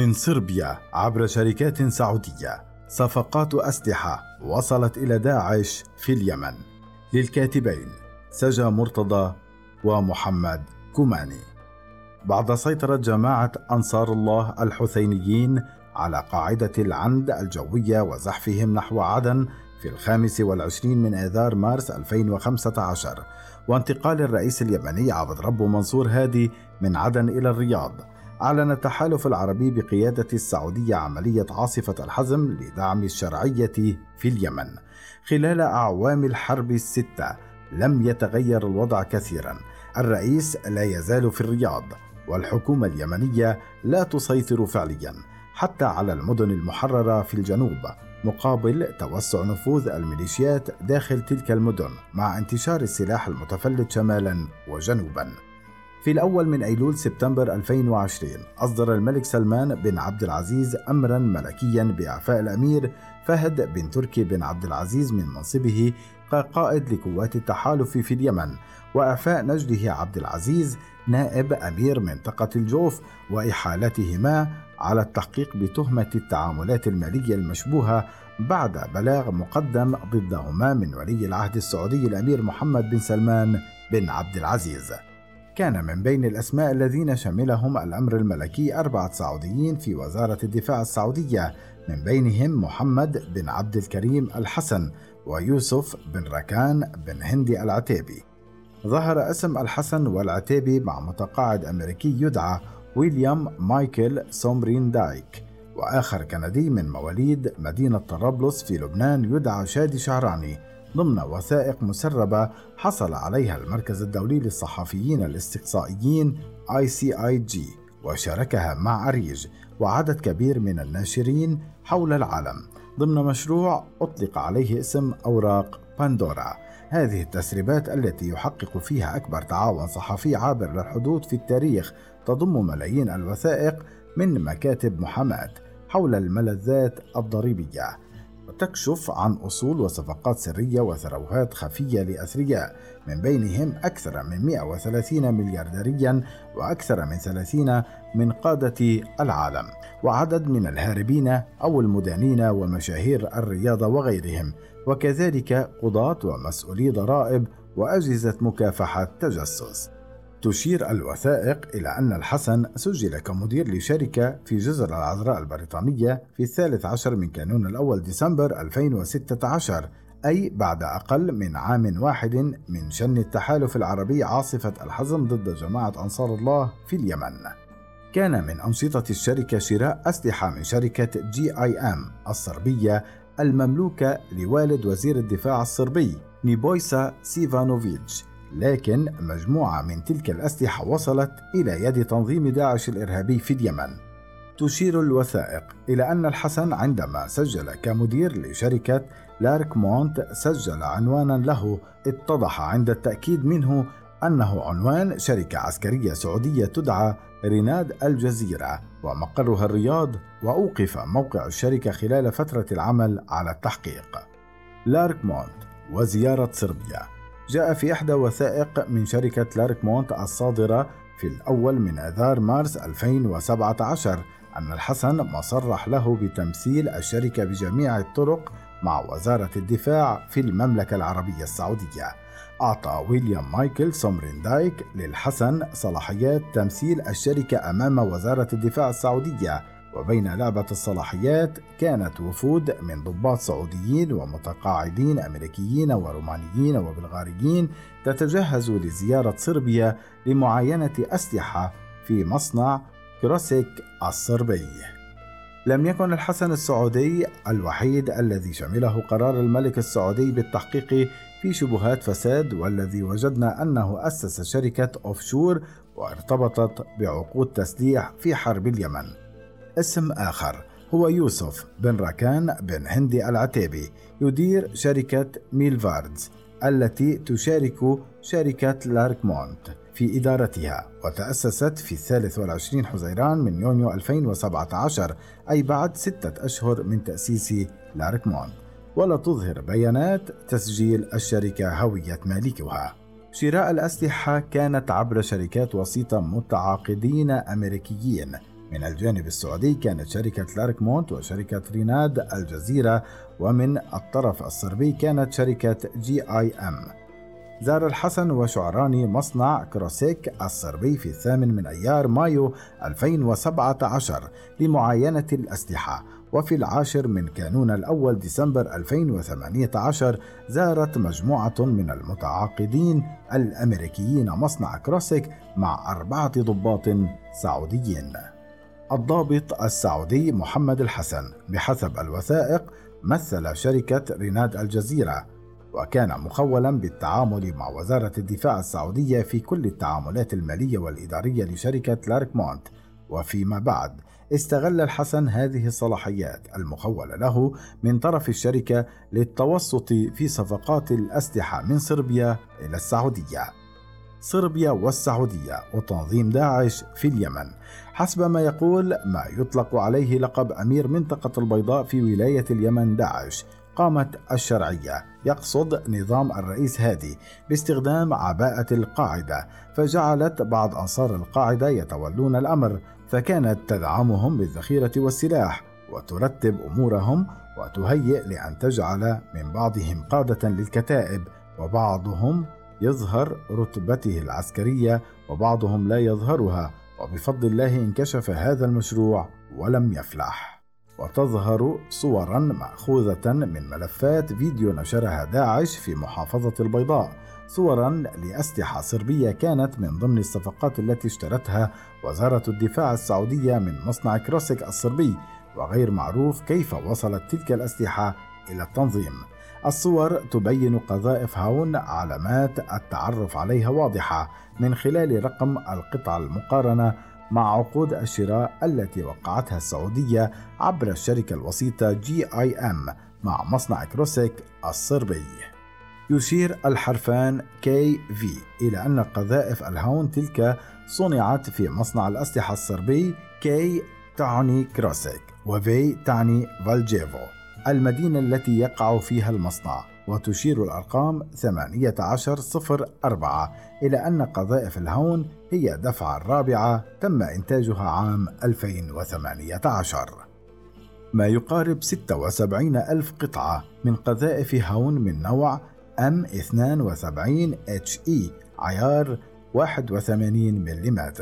من صربيا عبر شركات سعودية. صفقات أسلحة وصلت إلى داعش في اليمن. للكاتبين سجا مرتضى ومحمد كوماني. بعد سيطرة جماعة أنصار الله الحثينيين على قاعدة العند الجوية وزحفهم نحو عدن في الخامس والعشرين من آذار مارس 2015 وانتقال الرئيس اليمني عبد ربه منصور هادي من عدن إلى الرياض. أعلن التحالف العربي بقيادة السعودية عملية عاصفة الحزم لدعم الشرعية في اليمن. خلال أعوام الحرب الستة لم يتغير الوضع كثيرا. الرئيس لا يزال في الرياض والحكومة اليمنية لا تسيطر فعليا حتى على المدن المحررة في الجنوب مقابل توسع نفوذ الميليشيات داخل تلك المدن مع انتشار السلاح المتفلت شمالا وجنوبا. في الأول من أيلول سبتمبر 2020 أصدر الملك سلمان بن عبد العزيز أمرا ملكيا بإعفاء الأمير فهد بن تركي بن عبد العزيز من منصبه كقائد لقوات التحالف في اليمن وإعفاء نجده عبد العزيز نائب أمير منطقة الجوف وإحالتهما على التحقيق بتهمة التعاملات المالية المشبوهة بعد بلاغ مقدم ضدهما من ولي العهد السعودي الأمير محمد بن سلمان بن عبد العزيز. كان من بين الأسماء الذين شملهم الأمر الملكي أربعة سعوديين في وزارة الدفاع السعودية من بينهم محمد بن عبد الكريم الحسن ويوسف بن ركان بن هندي العتيبي. ظهر اسم الحسن والعتيبي مع متقاعد أمريكي يدعى ويليام مايكل سومرين دايك وآخر كندي من مواليد مدينة طرابلس في لبنان يدعى شادي شعراني ضمن وثائق مسربة حصل عليها المركز الدولي للصحفيين الاستقصائيين ICIG وشاركها مع أريج وعدد كبير من الناشرين حول العالم. ضمن مشروع أطلق عليه اسم أوراق باندورا هذه التسريبات التي يحقق فيها أكبر تعاون صحفي عابر للحدود في التاريخ تضم ملايين الوثائق من مكاتب محاماة حول الملذات الضريبية. وتكشف عن أصول وصفقات سرية وثروات خفية لأثرياء. من بينهم أكثر من 130 مليارديريا وأكثر من 30 من قادة العالم. وعدد من الهاربين أو المدانين ومشاهير الرياضة وغيرهم. وكذلك قضاة ومسؤولي ضرائب وأجهزة مكافحة تجسس. تشير الوثائق إلى أن الحسن سجل كمدير لشركة في جزر العذراء البريطانية في الثالث عشر من كانون الأول ديسمبر 2016 أي بعد أقل من عام واحد من شن التحالف العربي عاصفة الحزم ضد جماعة أنصار الله في اليمن. كان من أنشطة الشركة شراء أسلحة من شركة جي آي أم الصربية المملوكة لوالد وزير الدفاع الصربي نيبويسا ستيفانوفيتش لكن مجموعة من تلك الأسلحة وصلت إلى يد تنظيم داعش الإرهابي في اليمن. تشير الوثائق إلى أن الحسن عندما سجل كمدير لشركة لارك مونت سجل عنوانا له اتضح عند التأكد منه أنه عنوان شركة عسكرية سعودية تدعى ريناد الجزيرة ومقرها الرياض وأوقف موقع الشركة خلال فترة العمل على التحقيق. لاركمونت وزيارة صربيا جاء في إحدى وثائق من شركة لارك مونت الصادرة في الأول من آذار مارس 2017 أن الحسن مصرح له بتمثيل الشركة بجميع الطرق مع وزارة الدفاع في المملكة العربية السعودية. أعطى ويليام مايكل سومريندايك للحسن صلاحيات تمثيل الشركة أمام وزارة الدفاع السعودية وبين لعبة الصلاحيات كانت وفود من ضباط سعوديين ومتقاعدين أمريكيين ورومانيين وبلغاريين تتجهز لزيارة صربيا لمعاينة أسلحة في مصنع كروسيك الصربي. لم يكن الحسن السعودي الوحيد الذي شمله قرار الملك السعودي بالتحقيق في شبهات فساد والذي وجدنا أنه أسس شركة أوفشور وارتبطت بعقود تسليح في حرب اليمن. اسم آخر. هو يوسف بن ركان بن هندي العتيبي يدير شركة ميلفاردز التي تشارك شركة لاركمونت في إدارتها وتأسست في الثالث والعشرين حزيران من يونيو 2017 أي بعد ستة أشهر من تأسيس لاركمونت. ولا تظهر بيانات تسجيل الشركة هوية مالكها. شراء الأسلحة كانت عبر شركات وسيطة متعاقدين أمريكيين. من الجانب السعودي كانت شركة لاركمونت وشركة ريناد الجزيرة ومن الطرف الصربي كانت شركة جي آي أم. زار الحسن وشعراني مصنع كروسيك الصربي في الثامن من أيار مايو 2017 لمعاينة الأسلحة. وفي العاشر من كانون الأول ديسمبر 2018 زارت مجموعة من المتعاقدين الأمريكيين مصنع كروسيك مع أربعة ضباط سعوديين. الضابط السعودي محمد الحسن بحسب الوثائق مثل شركة ريناد الجزيرة وكان مخولا بالتعامل مع وزارة الدفاع السعودية في كل التعاملات المالية والإدارية لشركة لاركمونت وفيما بعد استغل الحسن هذه الصلاحيات المخولة له من طرف الشركة للتوسط في صفقات الأسلحة من صربيا إلى السعودية. صربيا والسعودية وتنظيم داعش في اليمن. حسب ما يقول ما يطلق عليه لقب أمير منطقة البيضاء في ولاية اليمن داعش قامت الشرعية. يقصد نظام الرئيس هادي باستخدام عباءة القاعدة فجعلت بعض أنصار القاعدة يتولون الأمر فكانت تدعمهم بالذخيرة والسلاح وترتب أمورهم وتهيئ لأن تجعل من بعضهم قادة للكتائب وبعضهم يظهر رتبته العسكرية وبعضهم لا يظهرها. وبفضل الله انكشف هذا المشروع ولم يفلح. وتظهر صورا مأخوذة من ملفات فيديو نشرها داعش في محافظة البيضاء صورا لأسلحة صربية كانت من ضمن الصفقات التي اشترتها وزارة الدفاع السعودية من مصنع كروسيك الصربي وغير معروف كيف وصلت تلك الأسلحة إلى التنظيم. الصور تبين قذائف هاون علامات التعرف عليها واضحة من خلال رقم القطعة المقارنة مع عقود الشراء التي وقعتها السعودية عبر الشركة الوسيطة جي آي أم مع مصنع كروسيك الصربي. يشير الحرفان كي في إلى أن قذائف الهاون تلك صنعت في مصنع الأسلحة الصربي كي تعني كروسيك وفي تعني فالجيفو المدينة التي يقع فيها المصنع وتشير الأرقام 1804 إلى أن قذائف الهون هي دفعة الرابعة تم إنتاجها عام 2018 ما يقارب 76 ألف قطعة من قذائف هون من نوع M72 HE عيار 81 ملم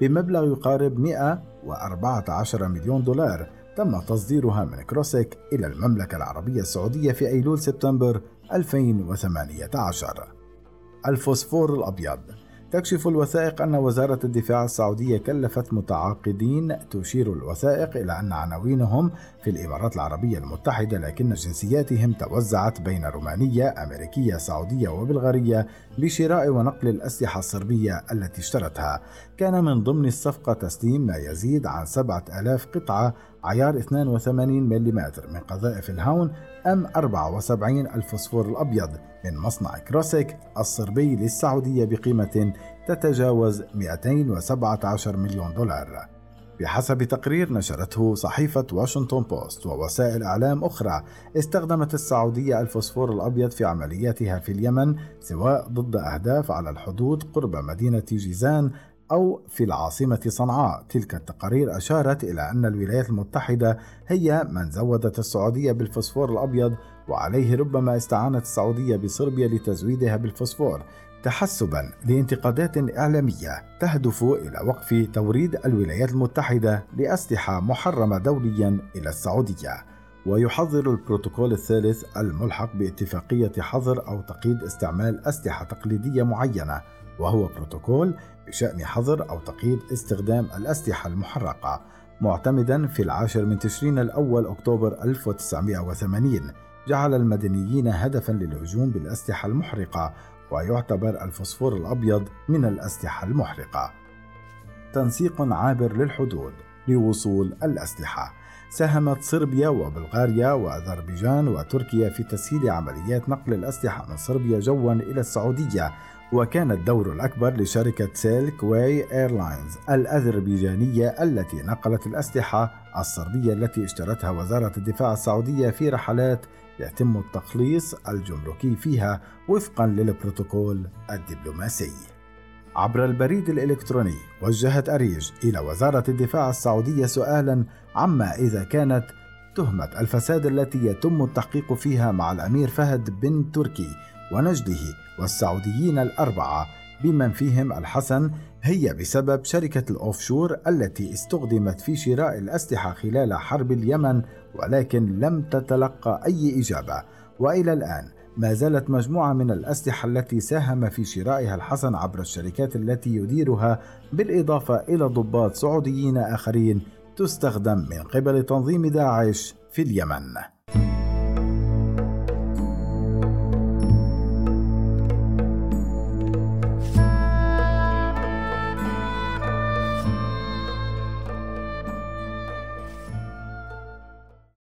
بمبلغ يقارب 114 مليون دولار تم تصديرها من كروسيك إلى المملكة العربية السعودية في أيلول سبتمبر 2018 الفوسفور الأبيض. تكشف الوثائق أن وزارة الدفاع السعودية كلفت متعاقدين تشير الوثائق إلى أن عناوينهم في الإمارات العربية المتحدة لكن جنسياتهم توزعت بين رومانية، أمريكية، سعودية وبلغارية بشراء ونقل الأسلحة الصربية التي اشترتها. كان من ضمن الصفقة تسليم ما يزيد عن 7000 قطعة عيار 82 ملم من قذائف الهاون أم 74 الفوسفور الأبيض من مصنع كروسيك الصربي للسعودية بقيمة تتجاوز 217 مليون دولار. بحسب تقرير نشرته صحيفة واشنطن بوست ووسائل إعلام أخرى استخدمت السعودية الفوسفور الأبيض في عملياتها في اليمن سواء ضد أهداف على الحدود قرب مدينة جيزان أو في العاصمة صنعاء. تلك التقارير أشارت إلى أن الولايات المتحدة هي من زودت السعودية بالفوسفور الأبيض وعليه ربما استعانت السعودية بصربيا لتزويدها بالفوسفور. تحسبا لانتقادات إعلامية تهدف إلى وقف توريد الولايات المتحدة لأسلحة محرمة دوليا إلى السعودية. ويحظر البروتوكول الثالث الملحق باتفاقية حظر أو تقييد استعمال أسلحة تقليدية معينة. وهو بروتوكول بشأن حظر أو تقييد استخدام الأسلحة المحرقة معتمدا في العاشر من تشرين الأول أكتوبر 1980 جعل المدنيين هدفا للهجوم بالأسلحة المحرقة ويعتبر الفوسفور الأبيض من الأسلحة المحرقة. تنسيق عابر للحدود لوصول الأسلحة. ساهمت صربيا وبلغاريا وأذربيجان وتركيا في تسهيل عمليات نقل الأسلحة من صربيا جوا إلى السعودية وكان الدور الأكبر لشركة سيلك واي إيرلاينز الأذربيجانية التي نقلت الأسلحة الصربية التي اشترتها وزارة الدفاع السعودية في رحلات يتم التخليص الجمركي فيها وفقا للبروتوكول الدبلوماسي. عبر البريد الإلكتروني وجهت أريج إلى وزارة الدفاع السعودية سؤالا عما إذا كانت تهمة الفساد التي يتم التحقيق فيها مع الأمير فهد بن تركي ونجده والسعوديين الأربعة بمن فيهم الحسن هي بسبب شركة الأوفشور التي استخدمت في شراء الأسلحة خلال حرب اليمن ولكن لم تتلقى أي إجابة. وإلى الآن ما زالت مجموعة من الأسلحة التي ساهم في شرائها الحسن عبر الشركات التي يديرها بالإضافة إلى ضباط سعوديين آخرين تستخدم من قبل تنظيم داعش في اليمن.